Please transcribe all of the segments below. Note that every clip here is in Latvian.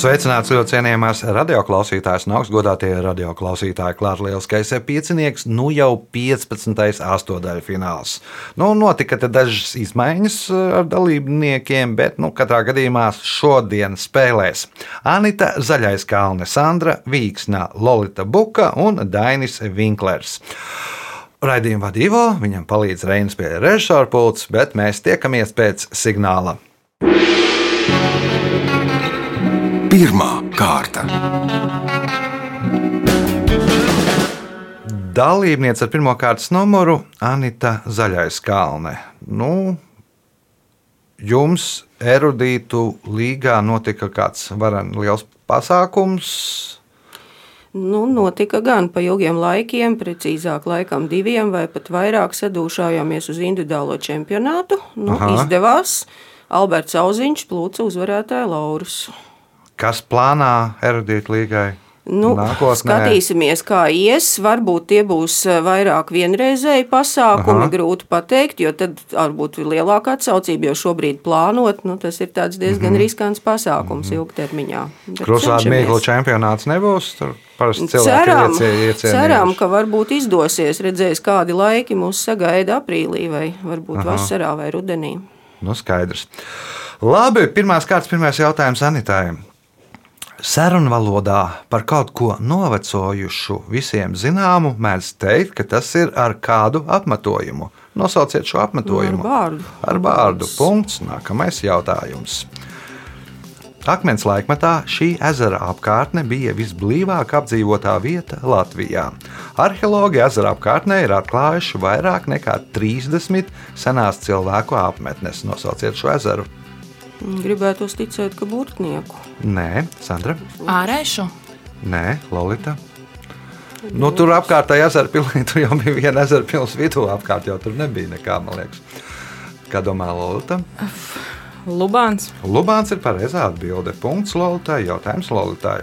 Sveicināts ļoti cienījamās radioklausītājas un augstgadātie radioklausītāji. Klāts lielskais piecinieks, nu jau 15. astotdaļa fināls. Nu, notika dažas izmaiņas eh, ar dalībniekiem, bet nu, katrā gadījumā šodien spēlēs Anita Zaļais Kalne, Sandra Vīksna, Lolita Buka un Dainis Vinklers. Raidījuma vadībā viņam palīdz Reinas pie režisora pults, bet mēs tiekamies pēc signāla. Pirmā kārta. Dalībniece ar pirmā kārtas numuru Anita Zaļais Kalne. Nu, jums erudītu līgā notika kāds varen liels pasākums. Nu, notika gan pa ilgiem laikiem, precīzāk, laikam diviem vai pat vairāk sadūšājāmies uz individuālo čempionātu. Nu, Aha. izdevās. Alberts Auziņš plūca uzvarētāju laurus. Kas plānā erudītu līgai? Nu, Nākotnē? skatīsimies, kā ies. Varbūt tie būs eh, vairāk vienreizēji pasākumi. Aha. Grūti pateikt, jo tad varbūt ir lielāka atsaucība. Jo šobrīd plānot, nu, tas ir tāds diezgan mm -hmm. riskants pasākums mm -hmm. ilgtermiņā. Cenšamies. mīklu čempionāts nebūs. Tur Ceram, ceram, ka varbūt izdosies. Redzēs, kādi laiki mūs sagaida aprīlī, vai varbūt. Aha. vasarā vai rudenī. Nu, skaidrs. Labi, pirmās kārtas, pirmais jautājums Anitājai. Sarunvalodā par kaut ko novecojušu visiem zināmu mēdz teikt, ka tas ir ar kādu apmetojumu. Nosauciet šo apmetojumu. Nu, ar vārdu. Ar vārdu. Punkts. Nākamais jautājums. Akmens laikmetā šī ezera apkārtne bija visblīvāk apdzīvotā vieta Latvijā. Arheologi ezera apkārtnē ir atklājuši vairāk nekā 30 senās cilvēku apmetnes. Nosauciet šo ezeru. Gribētu ticēt, ka burtnieku. Nē, Sandra. Ārēšu. Nē, Lolita. Nu, tur apkārtējā ezera pilī tur jau bija viena ezera pilsēta vidū. Apkārt jau tur nebija nekā, man liekas. Kā domā Lolita? Lubāns. Lubāns ir pareizā atbilde. Punkts Lolitai. Jautājums Lolitai.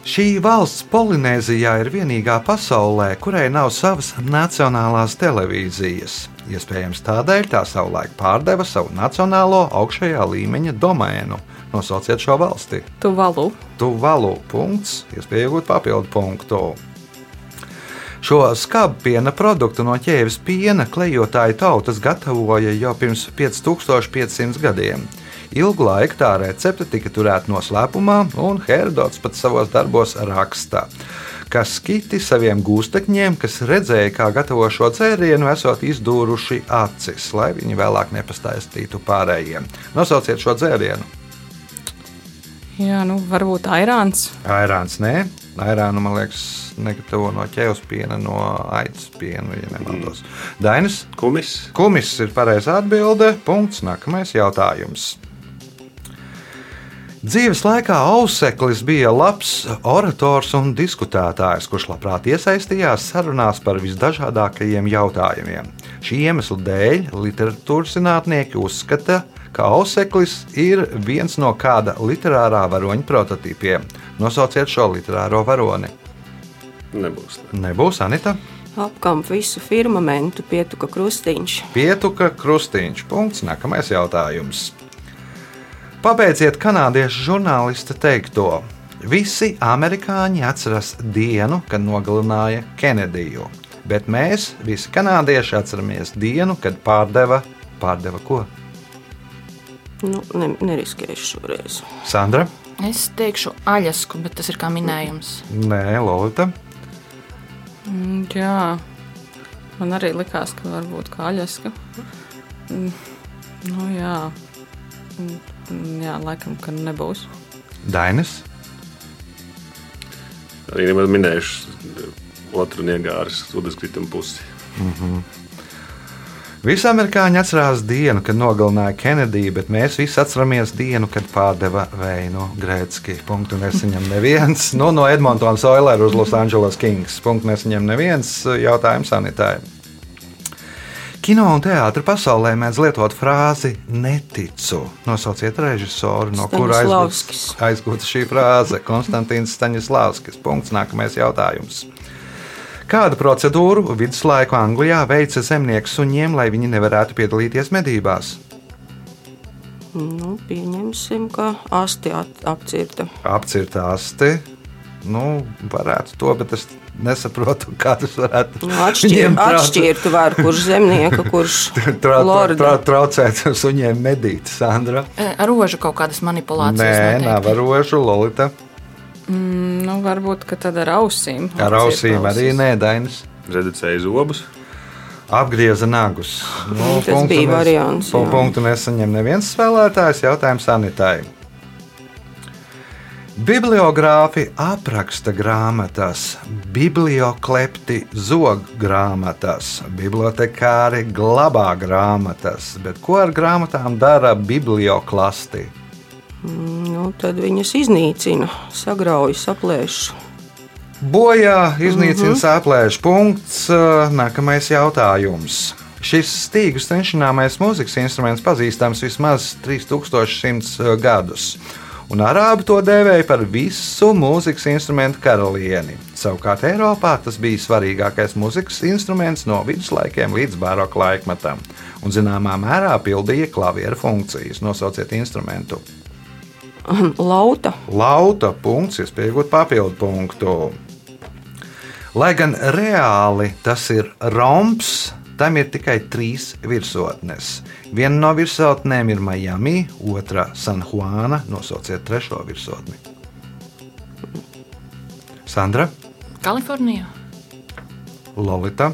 Šī valsts Polinēzijā ir vienīgā pasaulē, kurai nav savas nacionālās televīzijas. Iespējams, tādēļ tā savulaik pārdeva savu nacionālo augšējā līmeņa domēnu. Nosauciet šo valsti. Tuvalu. Tuvalu punkts, iespēja iegūt papildu punktu. Šo skābu piena produktu no ķēves piena klejotāju tautas gatavoja jau pirms 5500 gadiem. Ilgu laiku tā recepte tika turēta noslēpumā, un Herodots pat savos darbos raksta, ka skiti saviem gūstekņiem, kas redzēja, kā gatavo šo dzērienu, esot izdūruši acis, lai viņi vēlāk nepastāstītu pārējiem. Nosauciet šo dzērienu! Jā, nu varbūt airāns. Airāns nē, airānu man liekas, negatavo no ķēdes piena, no aitas piena, ja nemaldos. Dainis, Kumis. kumis ir pareizā atbilde. Punkts. Nākamais jautājums. Dzīves laikā Auseklis bija labs orators un diskutētājs, kurš labprāt iesaistījās sarunās par visdažādākajiem jautājumiem. Šī iemesla dēļ literatūras zinātnieki uzskata, ka Auseklis ir viens no kāda literārā varoņa prototipiem. Nosauciet šo literāro varoni. Nebūs. Nebūs Anita. Apkamp visu firmamentu pietuka krustiņš. Pietuka krustīņš. Punkts. Nākamais jautājums. Pabeidziet kanādiešu žurnālista teikto. Visi amerikāņi atceras dienu, kad nogalināja Kenediju. Bet mēs, visi kanādieši, atceramies dienu, kad pārdeva, pārdeva ko? Nu, ne, neriskēšu šoreiz. Sandra? Es teikšu aļasku, bet tas ir kā minējums. Nē, Lorita. Mm, jā, man arī likās, ka varbūt kā aļaska. Mm, nu jā. Mm, Jā, laikam, ka nebūs. Dainis. Arī nemaz minējuši otru niegāras ūdenskrituma pusi. Visi amerikāņi atcerās dienu, kad nogalināja Kenediju, bet mēs visi atceramies dienu, kad pārdeva Veinu Grēcki. Punktu nesaņem neviens. Nu, no Edmontona Oilera uz Los Angeles Kings. Punktu nesaņem neviens. Jautājums sanitārijai. Kino un teātris pasaulē mēdz lietot frāzi neticu. Nosauciet režisoru, no kura aizgūta šī frāze. Konstants Staņislavskis. Punkts. Nākamais jautājums. Kādu procedūru viduslaiku Anglijā veica zemnieku suņiem, lai viņi nevarētu piedalīties medībās? Nu, pieņemsim, ka asti apcirta. Apcirta asti. Nu, varētu to, bet es nesaprotu, kā tas varētu Nu, atšķir, atšķirtu var, kurš zemnieka, kurš Tra, tra, tra, traucēt suņiem medīt, Sandra. E, Ar rožu kaut kādas manipulācijas. Nē, noteikti. nav rožu, Lolita. Mm, nu, varbūt ka tad ar ausīm. Ar ausīm arī nē, Dainis. Reducēja zobus. Apgrieza nagus. Nu, Tas bija variants, punktu nesaņem neviens spēlētājs. Jautājums sanitai. Bibliogrāfi apraksta grāmatas, biblioklepti zog grāmatas, bibliotekāri glabā grāmatas, bet ko ar grāmatām dara biblioklasti? Nu, tad viņas iznīcina, sagrauj, saplēš. Bojā iznīcina sāplēšu punkts. Ā, Nākamais jautājums. Šis stīgu stenšināmais mūzikas instruments pazīstams vismaz 3100 gadus. Un arābi to dēvēja par visu mūzikas instrumentu karalieni. Savukārt Eiropā tas bija svarīgākais mūzikas instruments no viduslaikiem līdz baroka laikmetam. Un zināmā mērā pildīja klavieru funkcijas. Nosauciet instrumentu. Lauta. Lauta punkts, iespējot papildu punktu. Lai gan reāli tas ir romps, tam ir tikai trīs virsotnes. Viena no virsotnēm ir Miami, otra San Juana. Nosauciet trešo virsotni. Sandra, Kalifornijā. Lolita,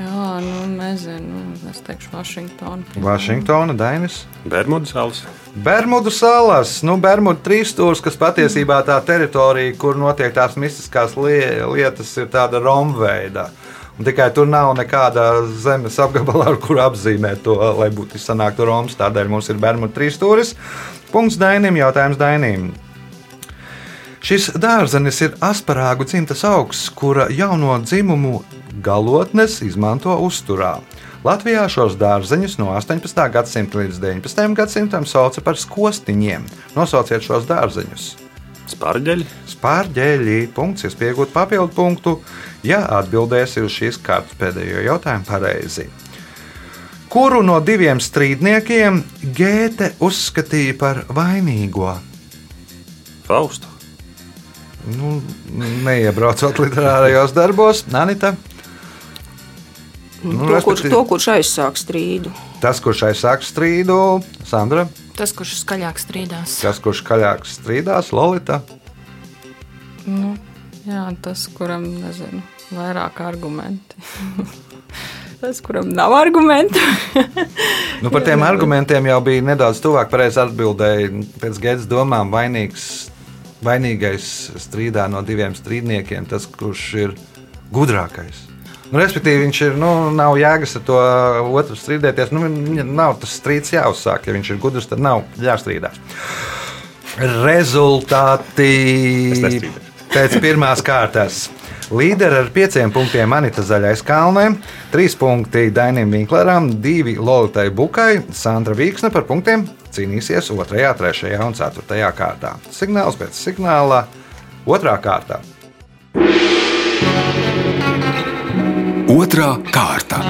Jā, nu nezinu. Es teikšu Vašingtonu. Vašingtona, Dainis. Bermudu salas. Bermudu salas, nu, Bermudu trīsstūris, kas patiesībā tā teritorija, kur notiek tās mistiskās lie- lietas, ir tāda romveida. Un tikai tur nav nekāda zemes apgabala, ar kuru apzīmēt to, lai būtu izsanāktu Romas. Tādēļ mums ir Bermudu trīsstūris. Punkts Dainim, jautājums Dainim. Šis dārzenis ir asparāgu dzimtas augs, kura jauno dzimumu galotnes izmanto uzturā. Latvijā šos dārzeņus no 18. gadsimta līdz 19. gadsimtam sauca par skostiņiem. Nosauciet šos dārzeņus. Spārģeļi. Spārģēļi, punkts, iespējot papildu punktu, ja atbildēsi uz šīs kārtas pēdējo jautājumu pareizi. Kuru no diviem strīdniekiem Gēte uzskatīja par vainīgo? Faustu. Nu, neiebraucot literārajos darbos, Anita. Nu, to, kurš, to, kurš aizsāk strīdu. Tas, kurš aizsāk strīdu, Sandra, Tas, kurš skaļāk strīdās. tas, kurš skaļāk strīdās, Lolita. Nu, jā, tas, kuram nezinu, vairāk argumenti. tas, kuram nav argumentu. Nu, par tiem argumentiem jau bija nedaudz tuvāk pareizi atbildēji. Pēc Gēdas domām vainīgs, vainīgais strīdā no diviem strīdniekiem, tas, kurš ir gudrākais. Nu, respektīvi, viņš ir, nu, nav jēgas ar to otru strīdēties. Nu, viņam nav tas strīds jāuzsāk. Ja viņš ir gudrs, tad nav jāstrīdās. Rezultāti pēc pirmās kārtas. Līderi ar pieciem punktiem Anita Zaļais Kalnē, trīs punkti Dainim Vinkleram, divi Lolitai Bukai, Sandra Vīksne par punktiem cīnīsies 2, 3 un 4 kārtā. Signāls pēc signāla 2. kārtā. Otra kārta.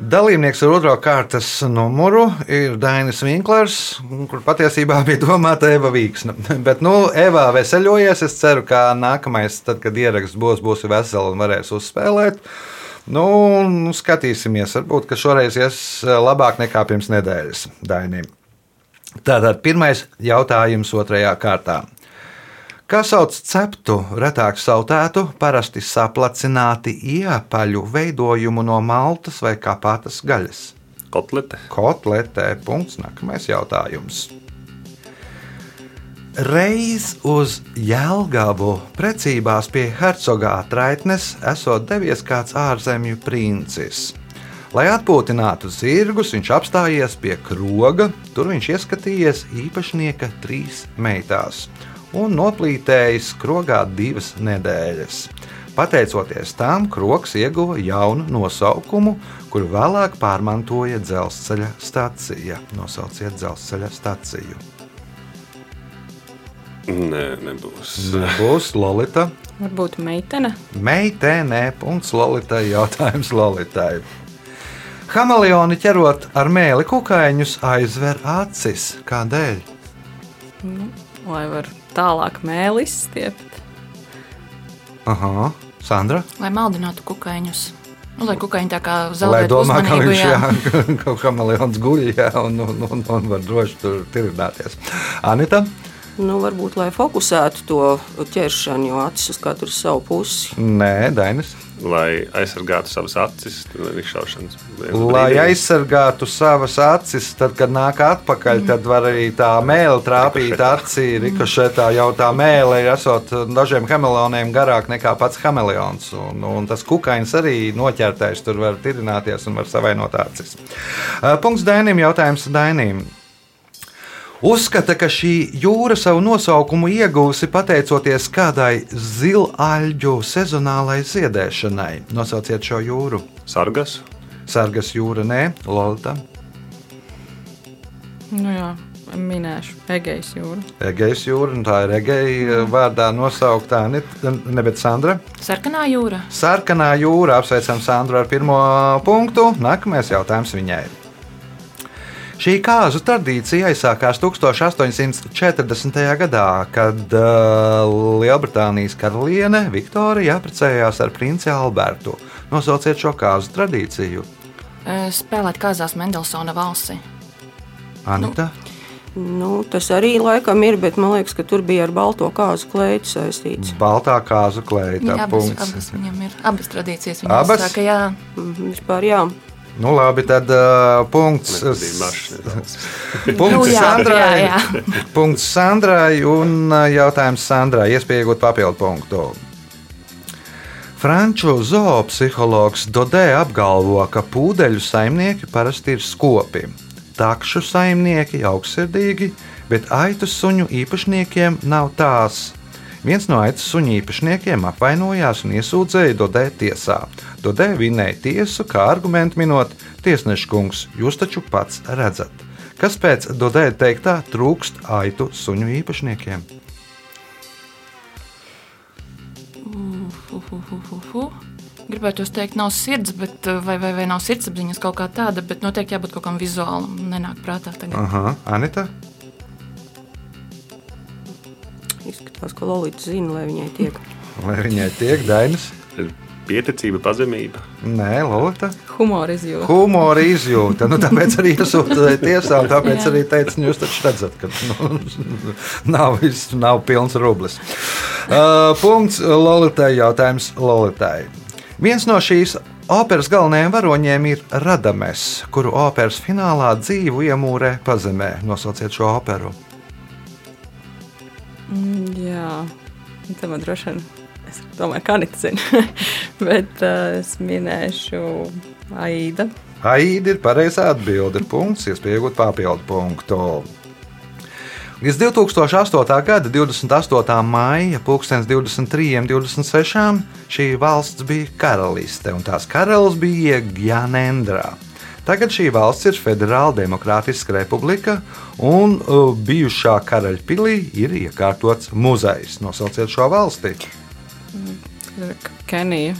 Dalībnieks ar otro kārtas numuru ir Dainis Vinklers, kur patiesībā bija domāta Eva Vīksna. Bet, nu, Eva veseļojies. Es ceru, ka nākamais, tad, kad ieraksts būs, būs vesels un varēs uzspēlēt. Nu, nu, skatīsimies. Varbūt, šoreiz ies labāk nekā pirms nedēļas Dainim. Tātad pirmais jautājums otrajā kārtā. Kā sauc ceptu, retāk sautētu, parasti saplacināti iepaļu veidojumu no maltas vai kāpātas gaļas? Kotlete. Kotletē. Punkts. Nākamais jautājums. Reiz uz Jēlgavu precībās pie hercoga atraitnes esot devies kāds ārzemju princis. Lai atpūtinātu zirgus, viņš apstājies pie kroga. Tur viņš ieskatījies īpašnieka trīs meitās. Un noplītējis krogā divas nedēļas. Pateicoties tam, Kroks ieguva jaunu nosaukumu, kuru vēlāk pārmantoja dzelzceļa stacija. Nosauciet dzelzceļa staciju. Nē, nebūs. Būs Lolita. Varbūt meitene. Meitene, punkts Lolitai, jautājums Lolitai. Hameleoni ķerot ar mēli kukaiņus aizver acis. Kādēļ? Lai var tālāk mēli izstiept. Aha, Sandra. Lai maldinātu kukaiņus. Nu, lai kukaiņi tā kā Lai zaudētu domā, ka viņš jā. jā, kaut kā kameleons guļ, jā, un, un, un, un var droši tur tirināties. Anita? Nu, varbūt, lai fokusētu to ķeršanu, jo acis uz katru savu pusi. Nē, Dainis. Lai aizsargātu savas acis no izšaušanas. Lai aizsargātu savas acis, tad, kad nāk atpakaļ, tad var arī tā mēlē trāpīt acī. Rikošetā jau tā mēlē ir esot dažiem kameleoniem garāk nekā pats kameleons. Un, un tas kukainis arī noķertais tur var tirināties un var savainot acis. Uh, Punkts Dainim, jautājums Dainim. Uzskata, ka šī jūra savu nosaukumu iegūsi pateicoties kādai zilaļģu sezonālai ziedēšanai. Nosauciet šo jūru. Sargas. Sargas jūra, nē, Lorita, Nu jā, minēšu Egejas jūru. Egejas jūra, un tā ir Egeja vārdā nosauktā, ne, ne bet Sandra. Sarkanā jūra. Sarkanā jūra, apsveicam Sandru ar pirmo punktu. Nākamais jautājums viņai. Šī kāzu tradīcija aizsākās 1840. gadā, kad uh, Lielbritānijas karaliene Viktorija apprecējās ar princi Albertu. Nosauciet šo kāzu tradīciju. Spēlēt kāzās Mendelsona valsi. Anita. Nu, tas arī laikam ir, bet man liekas, ka tur bija ar balto kāzu kleitu saistīts. Baltā kāzu kleita. Jā, abas, abas viņam ir. Abas tradīcijas viņam Abas? saka, jā. Mhm, Vispār jā. Nu, labi, tad uh, punkts. Punkts Nu, jā, Sandrai. jā, jā. Punkts Sandrai un jautājums Sandrai. Iespēja iegūt papildu punktu. Franču zoopsihologs Dodē apgalvo, ka pūdeļu saimnieki parasti ir skopi. Takšu saimnieki augstsirdīgi, bet aitu suņu īpašniekiem nav tās. Viens no aitu suņu īpašniekiem apvainojās un iesūdzēja Dodē tiesā. Dodē vinēja tiesu, kā argumentu minot, tiesneša kungs, jūs taču pats redzat. Kas pēc Dodē teiktā trūkst aitu suņu īpašniekiem? Fu, fu, fu. Gribētu jūs teikt, nav sirds, bet, uh, vai, vai, vai nav sirdsapziņas kaut kā tāda, bet noteikti jābūt kaut kam vizuālam. Nenāk prātā tagad. Aha, Anita. Izskatās, ka Lorita zina, lai viņai tiek. Vai viņai tiek Dainis? Pieticība, pazemība. Nē, Lorita. Humora izjūta. Humora izjūta. Nu, tāpēc arī iesūtīja tiesā, un tāpēc arī teica, nu, jūs taču redzat, ka nu, nav, viss, nav pilns rublis. Uh, punkts Lolitai. Jautājums Lolitai. Viens no šīs operas galvenajiem varoņiem ir Radames, kuru operas finālā dzīvu iemūrē pazemē. Nosauciet šo operu. Mm, Jā, tā man droši vien. Es domāju, ka Anita zina. Bet uh, es minēšu Aida. Aida ir pareizā atbilde. Punkts, iespēja iegūt papildu punktu. Līdz 2008. gada 28. maija 23.26. šī valsts bija karaliste, un tās karalis bija Gjanendra. Tagad šī valsts ir Federāla Demokrātiska republika, un uh, bijušā karaļpilī ir iekārtots muzejs. Nosauciet šo valsti. Kenija.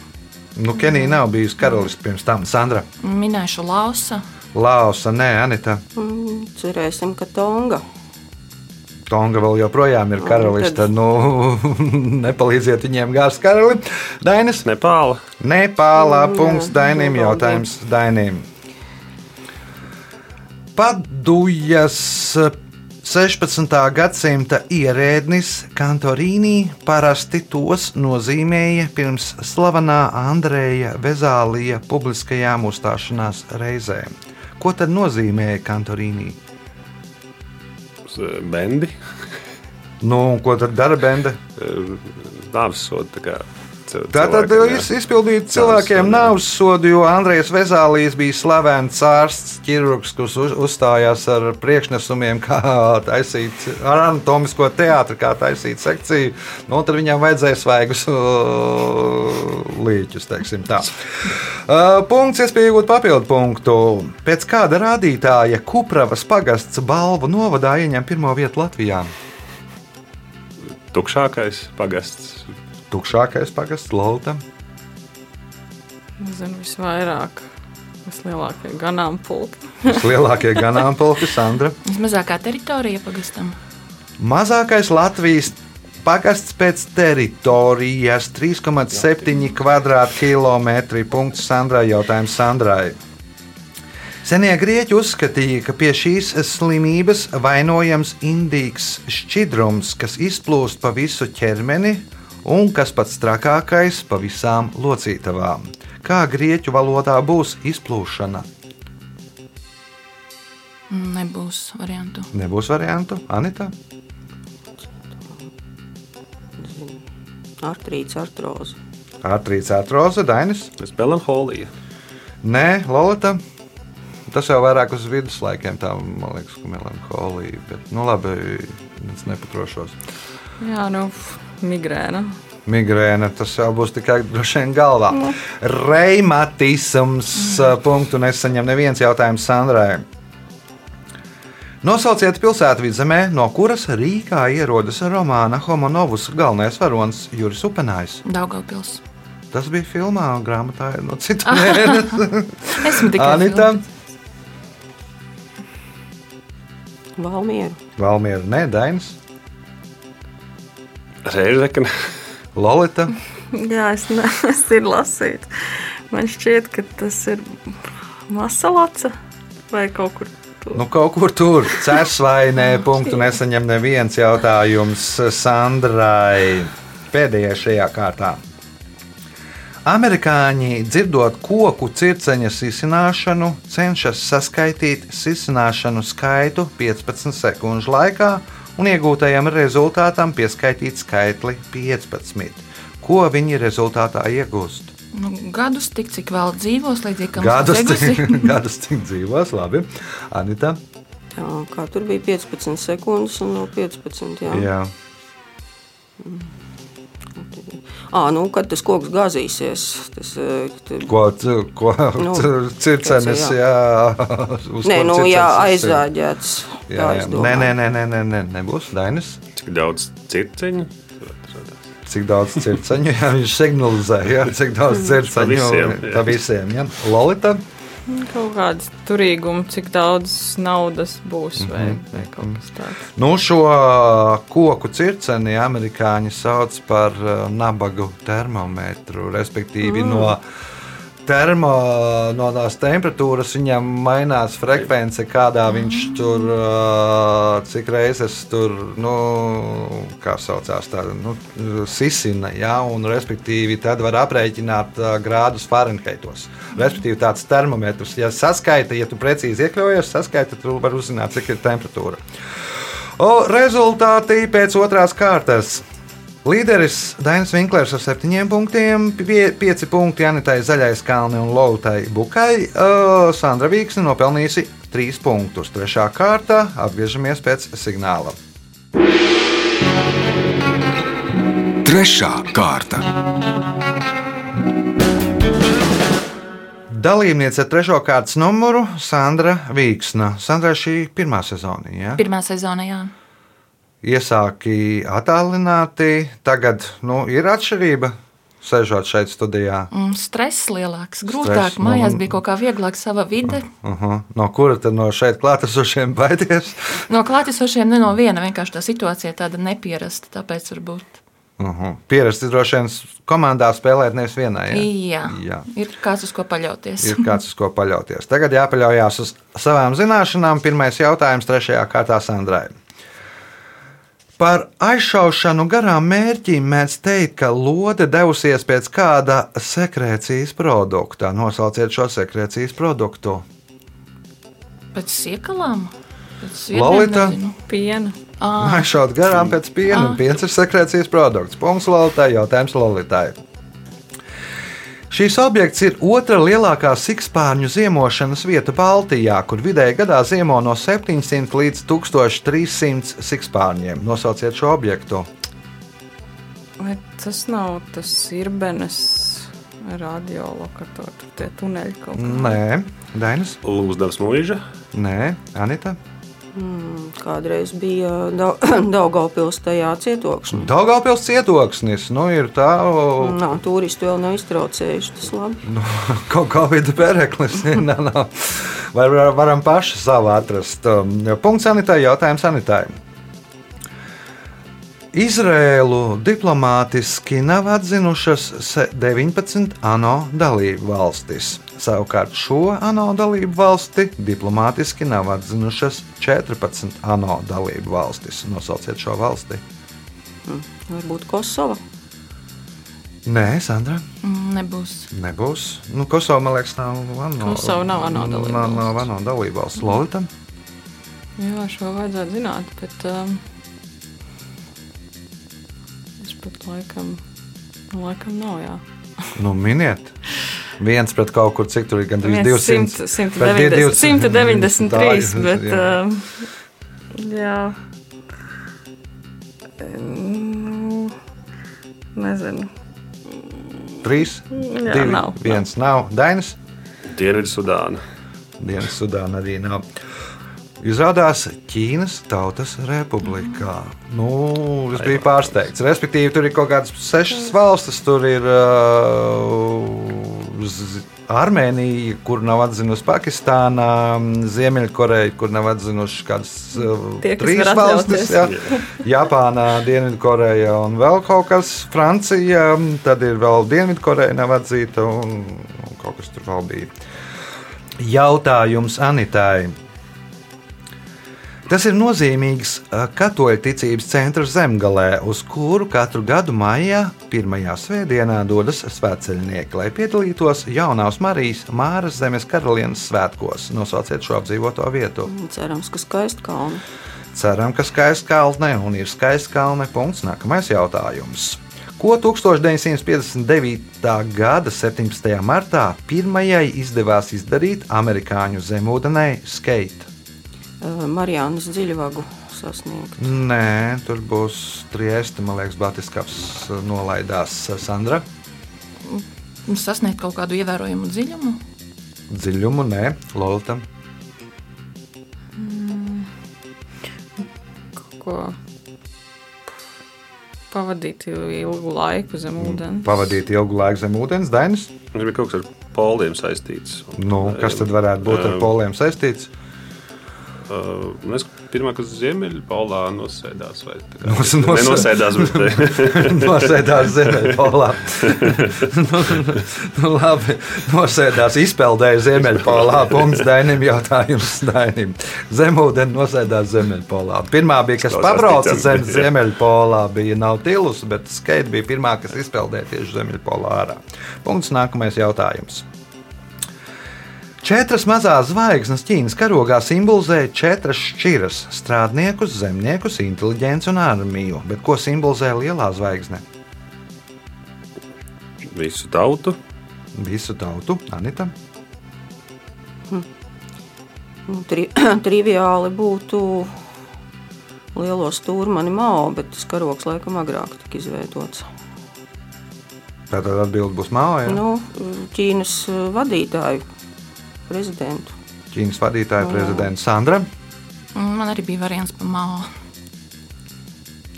Nu, Kenija nav bijusi karalists pirms tam. Sandra, Minēšu Lausa. Lausa, nē, Anita. Mm, cerēsim, ka Tonga. Tonga vēl joprojām ir karaliste. tad- Nu, nepalīdziet viņiem gāzt karali. Dainis, Nepāla. Nepālā Mm, punkts Dainim. nu, Jautājums Dainim. Padujas 16. gadsimta ierēdnis Kantorīnī parasti tos nozīmēja pirms slavenā Andreja Vezālija publiskajām uzstāšanās reizēm. Ko tad nozīmēja Kantorīnī? Bendi. Nu, ko tad dara bende? Nāves soda. Tā kā Tātad iz- izpildīt cilvēkiem nāves sodu, jo Andrejs Vezālīs bija slavens ārsts, ķirurgs, kurš uz, uzstājās ar priekšnesumiem, kā taisīt ar anatomisko teātri, kā taisīt sekciju. Nu, tad viņam vajadzēja svaigus līķus, teiksim tā. Uh, punkts, iespēja iegūt papildu punktu. Pēc kāda rādītāja Kupravas pagasts balvu novadā ieņem pirmo vietu Latvijā? Tukšākais pagasts. Tukšākais pagasts Lautam. Zinu, visvairāk. Vislielākie ganāmpulki. Lielākie ganāmpulki, Sandra. Vismazākā teritorija pagastam. Mazākais Latvijas pagasts pēc teritorijas - 3,7 km2. Punkts Sandrai. Jautājums Sandrai. Senie grieķi uzskatīja, ka pie šīs slimības vainojams indīgs šķidrums, kas izplūst pa visu ķermeni un kas pats trakākais pa visām locītavām. Kā grieķu valodā būs izplūšana? Nebūs variantu. Nebūs variantu, Anita. Artrīts, artroze. Artrīts, artroze, Dainis. Tas melanholija. Nē, Lorita. Tas jau vairāk uz viduslaikiem, tā man liekas, ka melanholija. Bet, nu, labi, es nepatrošos. Jā, nu, migrēna. Migrēna tas jau būs tikai droši vien galvā. Nu. Reimatisms mm. punktu nesaņem neviens jautājums Sandrai. Nosauciet pilsētu vidzemē, no kuras Rīgā ierodas romāna Homonovs galvenais varonis Juris Upenājs. Daugavpils. Tas bija filmā, un grāmatā ir no citas mēneša. Esmu tikai Anita, filmas. Valmiera. Valmiera, nē, Dainis, Reizekne. Lolita. Jā, es neesmu lasīt. Man šķiet, ka tas ir masalaca vai kaut kur tur. Nu, kaut kur tur cēlās vai nē, punktu nesaņem neviens jautājums Sandrai. Pēdējais šajā kārtā. Amerikāņi, dzirdot koku circeņa sisināšanu, cenšas saskaitīt sisināšanu skaitu 15 sekundžu laikā un iegūtajam rezultātam pieskaitīt skaitli 15. Ko viņi rezultātā iegūst? Nu, gadus tik, cik vēl dzīvos, līdzīgi kā Gadus, gadus cik dzīvos, labi. Anita. Jā, kā tur bija 15 sekundes un no 15. Jā. Jā. À, nu, kad tas koks gāzīsies, tas tur- Ko, ko Nu, circenis, ir, jā. uz Nē, nu, jā, ir. aizāģēts. Jā, tā jā. Nē, nē, nē, nē, nē, nē, nebūs Dainis. Cik daudz circeņu? Cik daudz circeņu jā, viņš signalizē, jā, cik daudz circeņu visiem, jā. pa visiem. Jā. Lolita, Kaut kāds turīgums, cik daudz naudas būs vai, Mhm. vai kaut kas tāds. nu šo koku circeni amerikāņi sauc par uh, nabagu termometru, respektīvi no termo, no tās temperatūras viņam mainās frekvence, kādā viņš tur, cik reizes tur, nu, kā saucās, tā, nu, sisina, ja, un respektīvi tad var aprēķināt grādus Fahrenheitos. Respektīvi tāds termometrs, ja saskaita, ja tu precīzi iekļaujies, saskaita, tad tu vari uzzināt, cik ir temperatūra. O, rezultāti pēc otrās kārtas. Līderis Dainis Vinklers ar septiņiem punktiem, pie, pieci punkti Janitai Zaļais Kalni un Lautai Bukai. Uh, Sandra Vīksne nopelnījusi trīs punktus. Trešā kārta atgriežamies pēc signāla. Trešā kārta. Dalībniece ar trešo kārtas numuru Sandra Vīksna. Sandra šī pirmā sezona. Ja? Pirmā sezona, jā. Iesāki attālināti, tagad nu, ir atšķirība. Sēžot šeit studijā, Un stress lielāks, grūtāk. Stress, nu, Mājās bija kaut kā vieglāk sava vide. uh -huh. no kura tad no šeit klātesošiem baidies? No klātesošiem ne no viena, vienkārši tā situācija tāda nepierasta, tāpēc varbūt. Uh -huh. Pierasti droši vien komandā spēlēt nevis vienai. Ja? Jā. Jā. Ir kāds uz ko paļauties. Ir kāds, uz ko paļauties. Tagad jāpaļaujas uz savām zināšanām. Pirmais jautājums trešajā kārtā Sandrai. Par aizšaušanu garām mērķim mēdz teikt, ka lode devusies pēc kāda sekrēcijas produkta. Nosauciet šo sekrēcijas produktu. Pēc siekalām? Pēc Lolita? Piena. Aizšaut garām pēc piena. Piens ir sekrēcijas produkts. Punkts Lolitai, jautājums Lolitai. Šīs objekts ir otra lielākā sikspārņu ziemošanas vieta Baltijā, kur vidēji gadā ziemo no 700 līdz 1300 sikspārņiem. Nosauciet šo objektu. Vai tas nav tas irbenes radiolokators, tie tuneļi kaut kā? Nē, Dainis. Lūsdavas mūža. Nē, Anita. Mm, Kādreiz bija Dau- Daugavpils tajā cietoksnī. Daugavpils cietoksnis. Nu, ir tā, o, Nā, turisti vēl nav iztraucējuši. Tas labi. kaut kā vidu pereklis. Nā, nā. Vai var- varam paši savu atrast? Um, Punkts Anitai, jautājums Anitai. Izrēlu diplomātiski nav atzinušas se- 19 ANO dalību valstis. Savukārt šo ANO dalību valsti diplomātiski nav atzinušas 14 ANO dalību valstis. Nosauciet šo valsti. Varbūt Kosova. Nē, Sandra. Mm, Nebūs. Nebūs. Nu, Kosova, man liekas, nav ANO. Kosova nav ANO dalībvalsts. nav ANO dalībvalsts. Lolita. Jā, šo vajadzētu zināt, bet um, es pat laikam, laikam nav, jā. Nu, miniet. Viens pret kaut kur, cik tur ir gandrīz 200. 100, bet bija 200. 193, Tā, bet jā. um, jā. Nu, Nezinu. Trīs, Jā, divi, nav, viens nav. Dainis. Dienvidu Sudāna. Dienas Sudāna arī nav. Izrādās Ķīnas Tautas Republikā. Nu, es biju pārsteigts. Respektīvi, tur ir kaut kādas sešas valstis. Tur ir uh, Armēnija, kur nav atzinusi Pakistānā, Ziemeļkoreja, kur nav atzinuši kādas uh, Tie, kas trīs valstis. Jā. Japānā, Dienvidkoreja un vēl kaut kas, Francija, tad ir vēl Dienvidkoreja nav atzīta un, un kaut kas tur vēl bija. Jautājums Anitai. Tas ir nozīmīgs ā, katoļu ticības centrs zemgalē, uz kuru katru gadu maijā, pirmajā svētdienā, dodas svētceļnieki, lai piedalītos jaunās Marijas Māras zemes karalienes svētkos. Nosauciet šo apdzīvoto vietu. Cerams, ka skaisti kalni. Ceram, ka skaists kalne un ir skaists kalne. Punkts. Nākamais jautājums. Ko 1959. gada 17. martā pirmajai izdevās izdarīt amerikāņu zemūdenei Skate? Marijānas dziļvagu sasniegt. Nē, tur būs triesti, man liekas, Batiskavs nolaidās Sandra. Sasniegt kaut kādu ievērojamu dziļumu. Dziļumu, nē, Lolita. Kaut ko pavadīt ilgu laiku zem ūdens. Pavadīt ilgu laiku zem ūdens, Dainis. Viņš bija kaut kas ar poliem saistīts. Nu, kas tad varētu būt ar poliem saistīts? Uh, es pirmā, kas ziemeļu polā nosēdās. Vai, kā- Nos- nos- Nenosēdās, bet Nosēdās Ziemeļpolā. nu, nu, labi, nosēdās, izpeldēja Ziemeļpolā. Punkts Dainim, jautājums Dainim. Zemūdeni nosēdās Ziemeļpolā. Pirmā bija, kas pabrauca zem Ziemeļpolā, bija Nautilus, bet Skate bija pirmā, kas izpeldēja tieši Ziemeļpolā ārā. Punkts nākamais jautājums. Četras mazās zvaigznes Ķīnas karogā simbolizē četras šķiras - strādniekus, zemniekus, inteliģenci un armiju. Bet ko simbolizē lielā zvaigzne? visu tautu. Visu tautu, Anita. Nu, tri, triviāli būtu lielo stūrmani Mao, bet tas karoks laikam agrāk tika izveidots. Tātad atbilde būs māja. Nu, Ķīnas eh, vadītāju prezidentu. Ķīnas vadītāja prezidents Sandra. Mm, Man arī bija variants par mālu.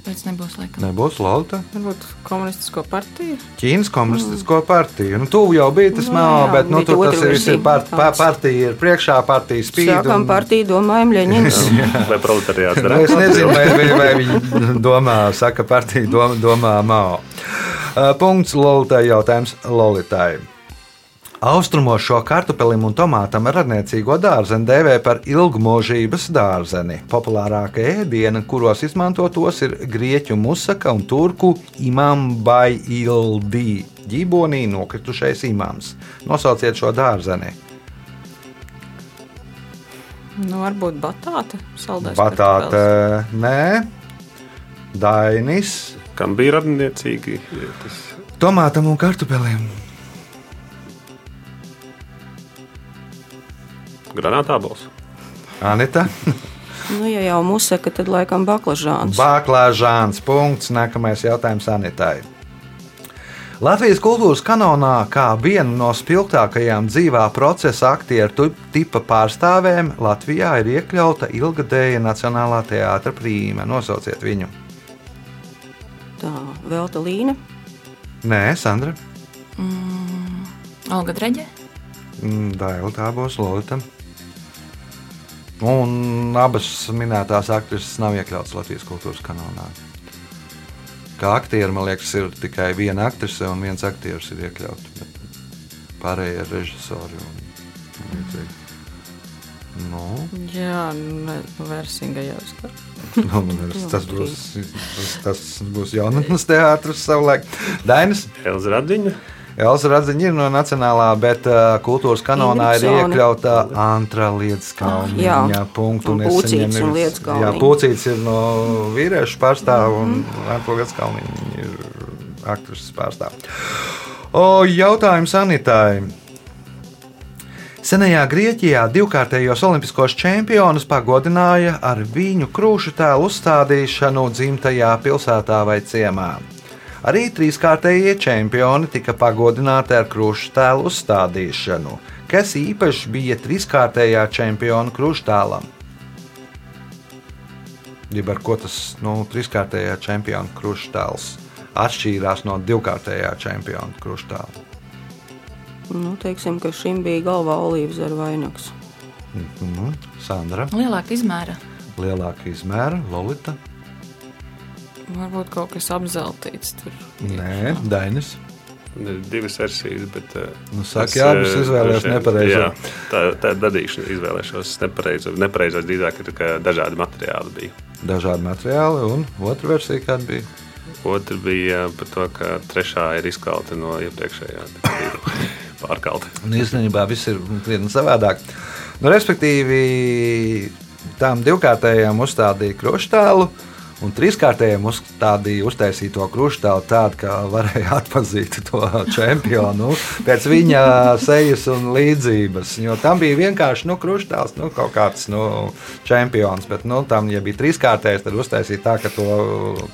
Tāpēc nebūs laikam. Nebūs Lorita. Varbūt komunistisko partiju. Ķīnas komunistisko partiju. Nu, tu jau biji tas Nu, māja, jā, bet nu, tur tas ir, versija part, pa, partija, ir priekšā partija spīd. Sākam partiju, domājam, Ļeņins. Vai proletariāts Nu, es nezinu, vai, vai, vai viņi domā, saka, partija domā, domā Mao. Uh, Punkts Lolitai jautājums Lolitai. Austrumos šo kartupelim un tomātam radniecīgo dārzeni dēvē par ilgmūžības dārzeni. Populārākie ēdieni, kuros izmanto tos, ir grieķu musaka un turku imambai ildi. Ģībonī nokritušais imams. Nosauciet šo dārzeni. Nu, varbūt batāte. Saldais Batāte, nē, Dainis, Kam bija radniecīgi? Tas tomātam un kartupelim. Granātābols. Anita. Nu, ja jau museka, tad laikam baklažāns. Bāklāžāns. Punkts. Nākamais jautājums Anitai. Latvijas kultūras kanonā kā viena no spilgtākajām dzīvā procesa aktieru tipa pārstāvēm Latvijā ir iekļauta ilgadēja Nacionālā teātra prīme. Nosauciet viņu. Tā, Velta Līna. Nē, Sandra. Olga Dreģe. Mm, Daila tā būs Lorita. Un abas minētās aktrises nav iekļautas Latvijas kultūras kanālā. Kā aktieri, man liekas, ir tikai viena aktrise un viens aktieris ir iekļauts. bet Pārējie ir režisori. Un, līdzīgi. nu, Jā, ne, Versinga jau skar. nu, tas, tas, būs, tas, tas būs jaunatnes teātris savulaik. Dainis. Elza Radiņa. Elza Radziņa ir no Nacionālā, bet uh, kultūras kanonā ir iekļauta Antra Lietskalniņa. Jā. Jā, punktu. Un saņemu- un Lietskalniņa. Jā, Pūcītis ir no vīriešu pārstāv un Antra Lietskalniņa ir aktrises pārstāv. O, jautājums Anitai. Senajā Grieķijā divkārtējos olimpiskos čempionus pagodināja ar viņu krūšu tēlu uzstādīšanu dzimtajā pilsētā vai ciemā. Arī trīskārtējie čempioni tika pagodināti ar krūšu tēlu uzstādīšanu. Kas īpaši bija trīskārtējā čempiona krūšu tēlam? Jeb ar ko tas nu, trīskārtējā čempiona krūšu tēls atšķīrās no divkārtējā čempiona krūšu tēla? Nu, teiksim, ka šim bija galvā olīvas ar vainags. Mhm. Sandra, Lielāka izmēra. lielāka izmēra, Lolita. Varbūt kaut kas apzeltīts tur. Nē, Dainis. Ir divas versijas, bet. eh, Nu, saka, es, jā, abas eh, izvēlējos nepareizo. Jā, tā, tā ir darīšana, izvēlēšos nepareizo. Nepareizais drīzāk ir, ka dažādi materiāli bija. Dažādi materiāli, un otra versija kāda bija. Otra bija par to, ka trešā ir izkalta no iepriekšējā. Pārkalta. Un īstenībā viss ir krietni savādāk. Nu, respektīvi, tām divkārtējām uzstādīja kruštālu. Un trīskārtējiem uzstādīja uztaisīto kruštālu tādu, ka varēja atpazīt to čempionu pēc viņa sejas un līdzības. Jo tam bija vienkārši nu, kruštāls, nu, kaut kāds nu, čempions. Bet nu, tam, ja bija trīskārtējs, tad uztaisīja tā, ka to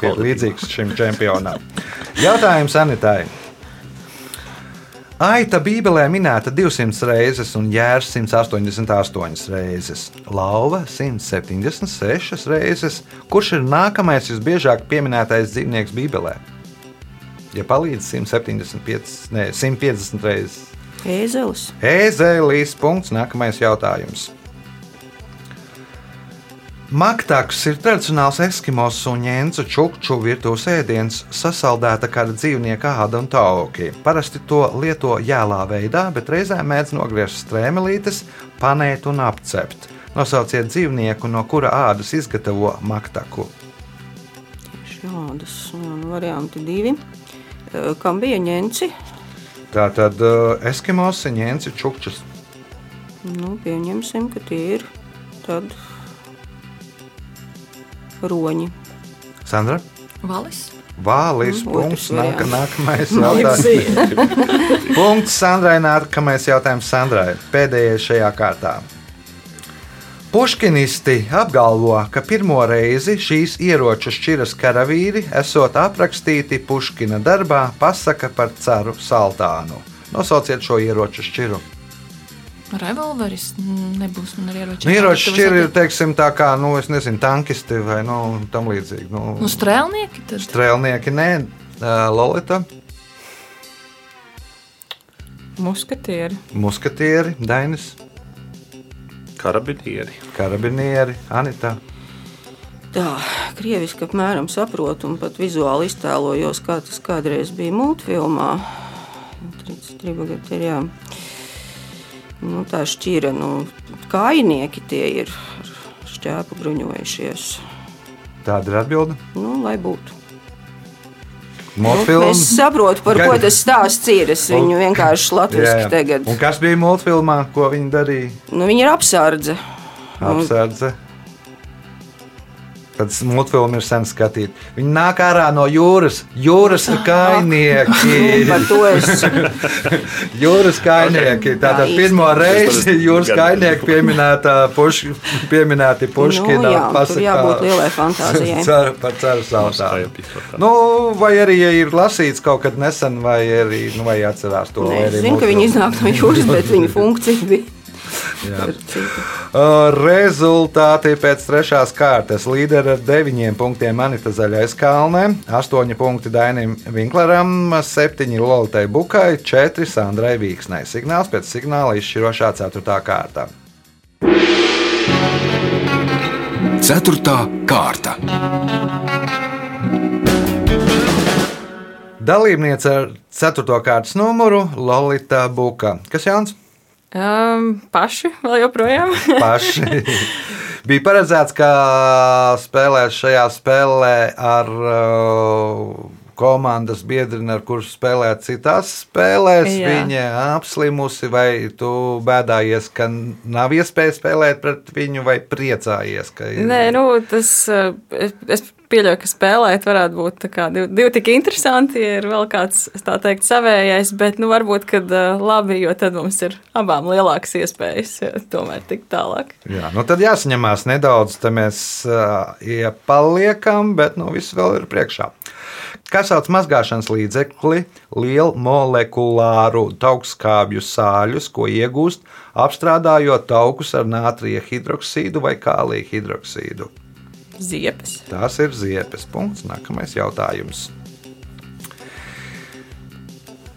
ir līdzīgs šim čempionam. Jautājums Anitai. Aita Bībelē minēta 200 reizes un jērs 188 reizes, lauva 176 reizes. Kurš ir nākamais visbiežāk pieminētais dzīvnieks Bībelē? Ja palīdz 175, ne, 150 reizes. Ēzelis. Ēzelis. Punkts. Nākamais jautājums. Maktaks ir tradicionāls eskimos un ņēncu čukču virtuves ēdiens, sasaldēta kāda dzīvnieka āda un tauki. Parasti to lieto jēlā veidā, bet reizēm mēdz nogriezt strēmelītes, panēt un apcept. Nosauciet dzīvnieku, no kura ādas izgatavo maktaku. Šādas varianti divi. Eh, Kam bija ņemci? Tā tad uh, eskimos, ņēnci čukčus. Nu, pieņemsim, ka tie ir tad roņi. Sandra? Valis. Vālis. Mm, Punkts. Nāka, nākamais jautājums. Punkts Sandrai. Nākamais jautājums Sandrai. Pēdējais šajā kārtā. Puškinisti apgalvo, ka pirmo reizi šīs ieroču šķiras karavīri esot aprakstīti Puškina darbā pasaka par caru saltānu. Nosauciet šo ieroču šķiru. Revolveris nebūs man arī ieroči. Nu, ieroču šķiri ir, teiksim, tā kā, nu, es nezinu, tankisti vai nu, tam līdzīgi. Nu, Nu, strēlnieki tad. Strēlnieki, nē, Lolita, Muskatieri. muskatieri, Dainis, Karabinieri. karabinieri, Anita. Tā, krieviski apmēram saprotu un pat vizuāli iztēlojos, kā tas kādreiz bija multfilmā. Trīs tribagaterijā. Nu, tā šķira, nu, kājnieki tie ir šķēpu bruņojušies. Tāda ir atbilde. Nu, lai būtu. Nu, Multfilms. es saprotu, par Gan- ko tas stāsts ir. Es viņu vienkārši latviešu tagad. Un kas bija multfilmā, ko viņi darīja? Nu, viņa ir apsardze. Apsardze. Tad multfilmi ir sen skatīti. Viņi nāk ārā no jūras. Jūras kainieki. Par to es jūras kainieki. Tātad pirmo reizi jūras kainieki pieminēta puš, pieminēti Puškina Nu, jā, tur pasakā jābūt lielai fantāzijai. cer- Par ceru Moskva sautā. epizodē. Nu, vai arī ja ir lasīts kaut kad nesen, vai arī nu, vai atcerās to. Nē, arī es zinu, ka viņi iznāk no jūras, bet viņa funkcija bija Rezultāti pēc trešās kārtas. Līderi ar 9 punktiem Anita Zaļais Kalnē, 8 punkti Dainim Vinkleram, 7 Lolitai Bukai, 4 Sandrai Vīksnai. Signāls pēc signāla izšķirošā 4. kārta. Ceturtā kārta. Dalībniece ar 4. kārtas numuru Lolita Buka. Kas Jānis? Um, paši vēl joprojām. paši. Bija paredzēts, ka spēlēs šajā spēlē ar uh, komandas biedrini, ar kuriem spēlēt citās spēlēs. Jā. Viņa apslimusi, vai tu bēdājies, ka nav iespēja spēlēt pret viņu, vai priecājies? Ir- Nē, nu, tas es, es pieļauju, ka spēlēt varētu būt kā divi, divi tik interesanti, ja ir vēl kāds, tā teikt, savējais, bet, nu, varbūt, kad labi, jo tad mums ir abām lielākas iespējas uh, tomēr tikt tālāk. Jā, nu tad jāsaņemās nedaudz, tad mēs uh, iepaliekam, bet nu, viss vēl ir priekšā. Kā sauc mazgāšanas līdzekli, lielu molekulāru taukskābju sāļus, ko iegūst apstrādājot taukus ar nātrija hidroksīdu vai kālija hidroksīdu? Ziepes. Tās ir ziepes. Punkts. Nākamais jautājums.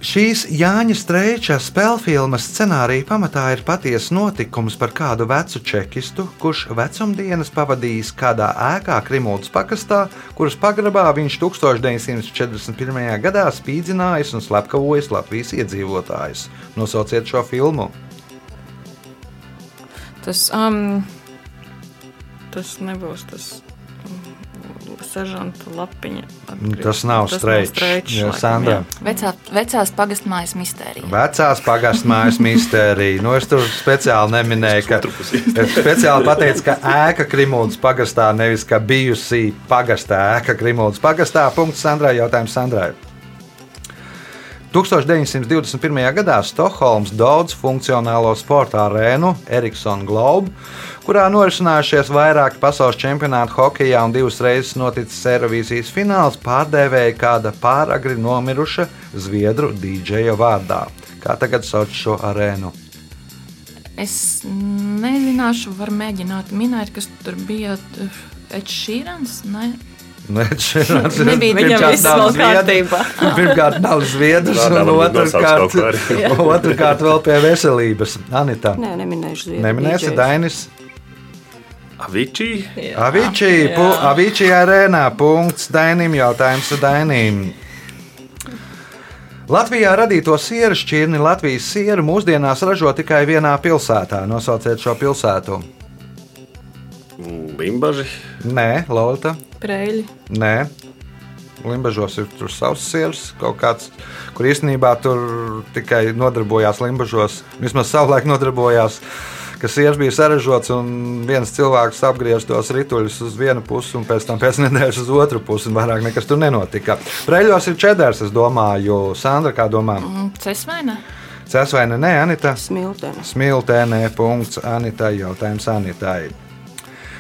Šīs Jāņa Streiča spēļu filmas scenārija pamatā ir patiesa notikums par kādu vecu čekistu, kurš vecumdienas pavadījis kādā ēkā Krimuldas pakastā, kuras pagrabā viņš 1941. gadā spīdzinājis un slepkavojis Latvijas iedzīvotājus. Nosauciet šo filmu. Tas, um, tas nebūs tas. Seržanta lapiņa. atkrīt. Tas nav Streičs. Sandra. Vecā, vecās pagastmājas mistērija. Vecās pagastmājas mistērija. Nu, es tur speciāli neminēju, ka es speciāli pateicu, ka ēka Krimūdas pagastā, nevis ka bijusī pagastā ēka Krimūdas pagastā. Punkts Sandrai. Jautājums Sandrai. 1921. gadā Stokholmas daudz funkcionālo sporta arēnu Eriksona Globe, kurā norisinājušies vairāki pasaules čempionāti hokeja un divas reizes noticis Eirovīzijas fināls, pārdēvēja kāda pāragri nomiruša zviedru dīdžeja vārdā. Kā tagad sauc šo arēnu? Es nezināšu, var mēģināt minēt, kas tur bija. Edžīrans? Viņam viss vēl kārtībā. Pirmkārt, nav zviedrs, un otrkārt, otrkārt vēl pie veselības. Anita, Nē, neminēšu zviedru. neminēsi. Dainis? Avičī? Avīčī, pu, Avīčī arēnā. Punkts Dainim. Jautājums Dainim. Latvijā radīto sieru šķirni Latvijas sieru mūsdienās ražo tikai vienā pilsētā. Nosauciet šo pilsētu. Limbaži. Nē, Lorita. Preļi. Nē. Limbažos ir tur savs sieras, kaut kāds, kur īstenībā tur tikai nodarbojās Limbažos. Vismaz savulaik nodarbojās, ka sieras bija sarežģīts un viens cilvēks apgriez tos rituļus uz vienu pusi un pēc tam pēc nedēļas uz otru pusi. un Vairāk nekas tur nenotika. Preļos ir čedars, es domāju, Sandra, kā domā? Cesvaina? Cēsvaina, nē, Anita. Smiltene. Smiltēnē, punkts Anitai, jautājums Anitai.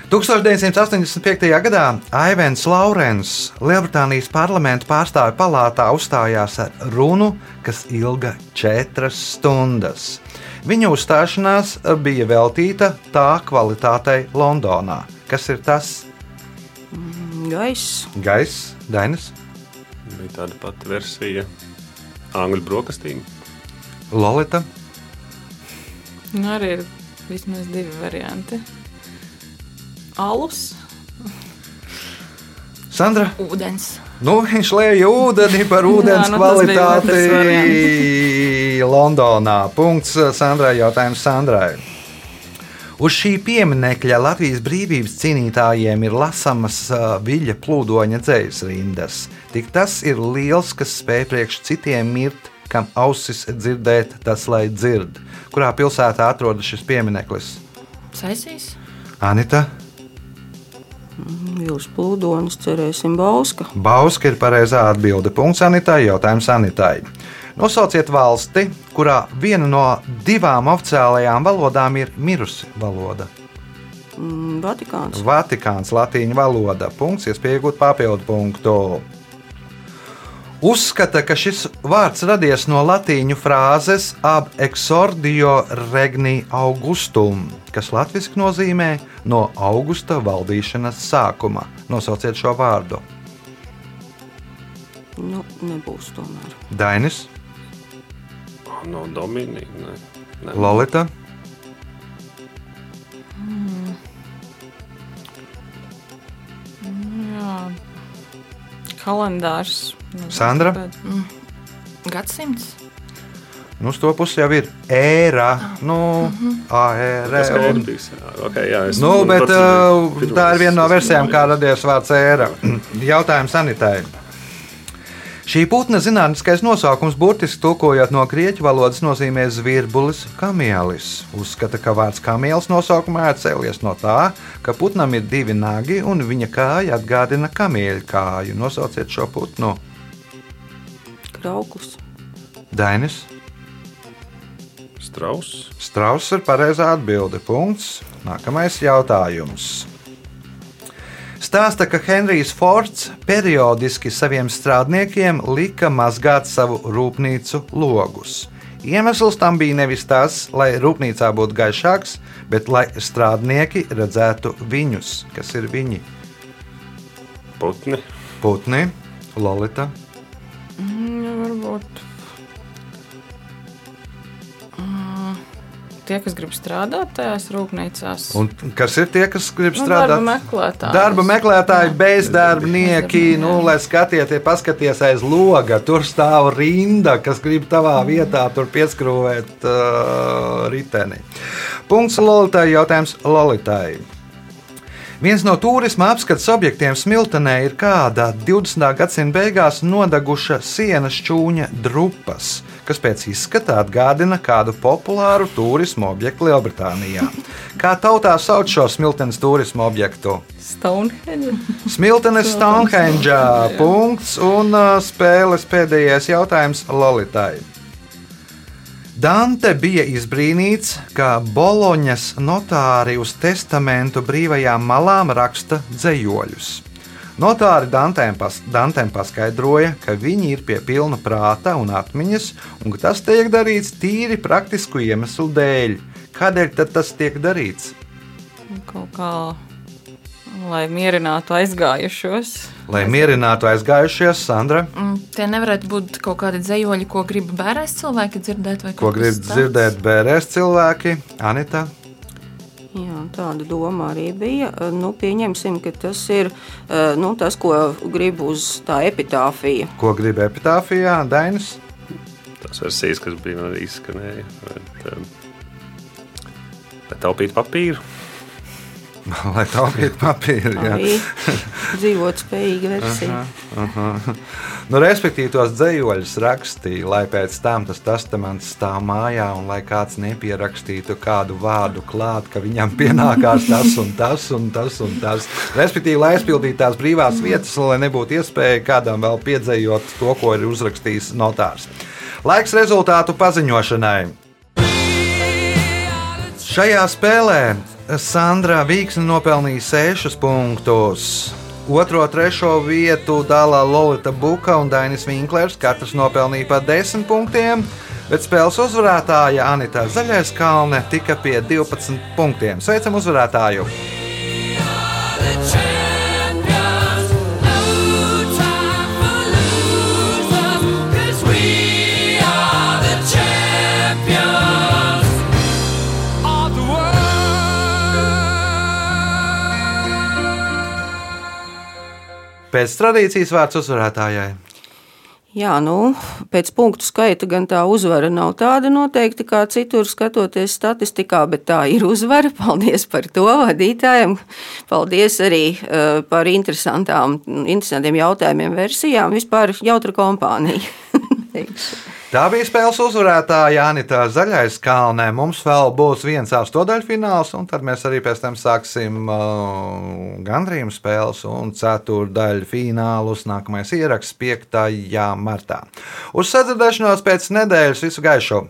1985. gadā Aivens Laurens Lielbritānijas parlamenta pārstāvju palātā uzstājās ar runu, kas ilga četras stundas. Viņa uzstāšanās bija veltīta tā kvalitātei Londonā. Kas ir tas Gaiss. gaiss, Dainis, Bija tāda pati versija angļu brokastīm. Lolita? Nu, arī ir vismaz divi varianti. Alus. Sandra? Ūdens. Nu, viņš lēja ūdeni par ūdens Jā, nu, kvalitāti Londonā. Punkts Sandrai. Jautājums Sandrai. Uz šī pieminiekļa Latvijas brīvības cīnītājiem ir lasamas uh, viļņa plūdoņa dzējas rindas. Tik tas ir liels, kas spēj priekš citiem mirt, kam ausis dzirdēt, tas lai dzird. Kurā pilsētā atrodas šis piemineklis? Saisīs? Anita? Vilnius plūdonis, cerēsim, Bauska. Bauska ir pareizā atbilde. Punkts sanitārai, jautājums sanitārai. Nosauciet valsti, kurā viena no divām oficiālajām valodām ir mirusi valoda. Mm, Vatikāns. Vatikāns, latīņu valoda. Punkts, iespēja iegūt papildu punktu. Uzskata, ka šis vārds radies no latīņu frāzes ab exordio regni augustum, kas latviešu nozīmē no augusta valdīšanas sākuma. Nosauciet šo vārdu. Nu, nebūs tomēr. Dainis, No Dominika. Lolita, Kalendārs. Nu, Sandra? bet- Gadsimts. nu, uz to pusi jau ir ēra. Nu, Tas ēra. ir Un, bijis. Okay, jā, es, nu, bet uh, tā ir viena no versijām, kā radies vārds ēra. Jautājums sanitēji. Šī putna zinātniskais nosaukums burtiski tulkojot no grieķu valodas nozīmē zvirbulis, kamielis. Uzskata, ka vārds kamielis nosaukumā ir cēlies no tā, ka putnam ir divi nagi un viņa kāja atgādina kamieļa kāju. Nosauciet šo putnu. Krauklis. Dainis. Strauss. Strauss ir pareizā atbilde. Punkts. Nākamais jautājums. Stāsta, ka Henrijs Fords periodiski saviem strādniekiem lika mazgāt savu rūpnīcu logus. Iemesls tam bija nevis tas, lai rūpnīcā būtu gaišāks, bet lai strādnieki redzētu viņus, kas ir viņi. Putni. Putni, Lolita, Tie, kas grib strādāt tajās rūpnīcās, un kas ir tie, kas grib nu, strādāt? darba meklētāji. Darba meklētāji, bezdarbnieki, nu, lai skatieties, paskaties aiz loga. Tur stāv rinda, kas grib tavā vietā tur pieskrūvēt uh, riteni. Punkts Lolitai. Jautājums Lolitai. Viens no turisma apskates objektiem Smiltenē ir kāda 20. gadsimta beigās nodeguša sienas čūņa drupas, kas pēc izskata atgādina kādu populāru turisma objektu Lielbritānijā. Kā tautā sauc šo Smiltenes turisma objektu? Stonehenge. Smiltenes Stonehenge. Punkts un uh, spēles pēdējais jautājums Lolitai. Dante bija izbrīnīts, ka Boloņas notāri uz testamentu brīvajām malām raksta dzējoļus. Notāri Dantēm, pas, Dantēm paskaidroja, ka viņi ir pie pilna prāta un atmiņas, un ka tas tiek darīts tīri praktisku iemeslu dēļ. Kādēļ tad tas tiek darīts? Kaut kā, lai mierinātu aizgājušos. Lai mierinātu aizgājušies, Sandra, Mm, Tie nevarētu būt kaut kādi dzējoļi, ko grib bērns cilvēki dzirdēt. vai ko grib dzirdēt bērēs cilvēki, Anita. Jā, tāda doma arī bija. Eh, Nu, pieņemsim, ka tas ir eh, nu, tas, ko grib uz tā epitāfija. Ko grib epitāfijā, Dainis? Tas versijas, kas bija man izskanēja. Bet, um, bet taupīt papīru. Lai taupītu papīru. jā. Dzīvot spējīga versija. Nu, respektīvi, tos dzējoļus rakstīja, lai pēc tam tas testaments stāv mājā un lai kāds nepierakstītu kādu vārdu klāt, ka viņam pienākās tas un tas un tas un tas. Respektīvi, lai aizpildītu tās brīvās vietas, lai nebūtu iespēja kādam vēl piedzējot to, ko ir uzrakstījis notārs. Laiks rezultātu paziņošanai. Šajā spēlē Sandra Vīksne nopelnīja 6 punktus. Otro, trešo vietu dala Lorita Buka un Dainis Vinklers. Katrs nopelnīja pa 10 punktiem, bet spēles uzvarētāja Anita Zaļais Kalne tika pie 12 punktiem. Sveicam uzvarētāju! Pēc tradīcijas vārds uzvarētājai. Jā, nu, pēc punktu skaita gan tā uzvara nav tāda noteikti kā citur, skatoties statistikā, bet tā ir uzvara. Paldies par to vadītājiem. Paldies arī uh, par interesantiem jautājumiem, versijām. Vispār jautra kompānija. Tā bija spēles uzvarētāja Janita Zaļais kalnē. Mums vēl būs viens astotdaļfināls, un tad mēs arī pēc tam sāksim uh, gandrīz spēles un ceturdaļu finālus. Nākamais ieraksts 5. martā. Uz sadzirdēšanos pēc nedēļas visu gaišu!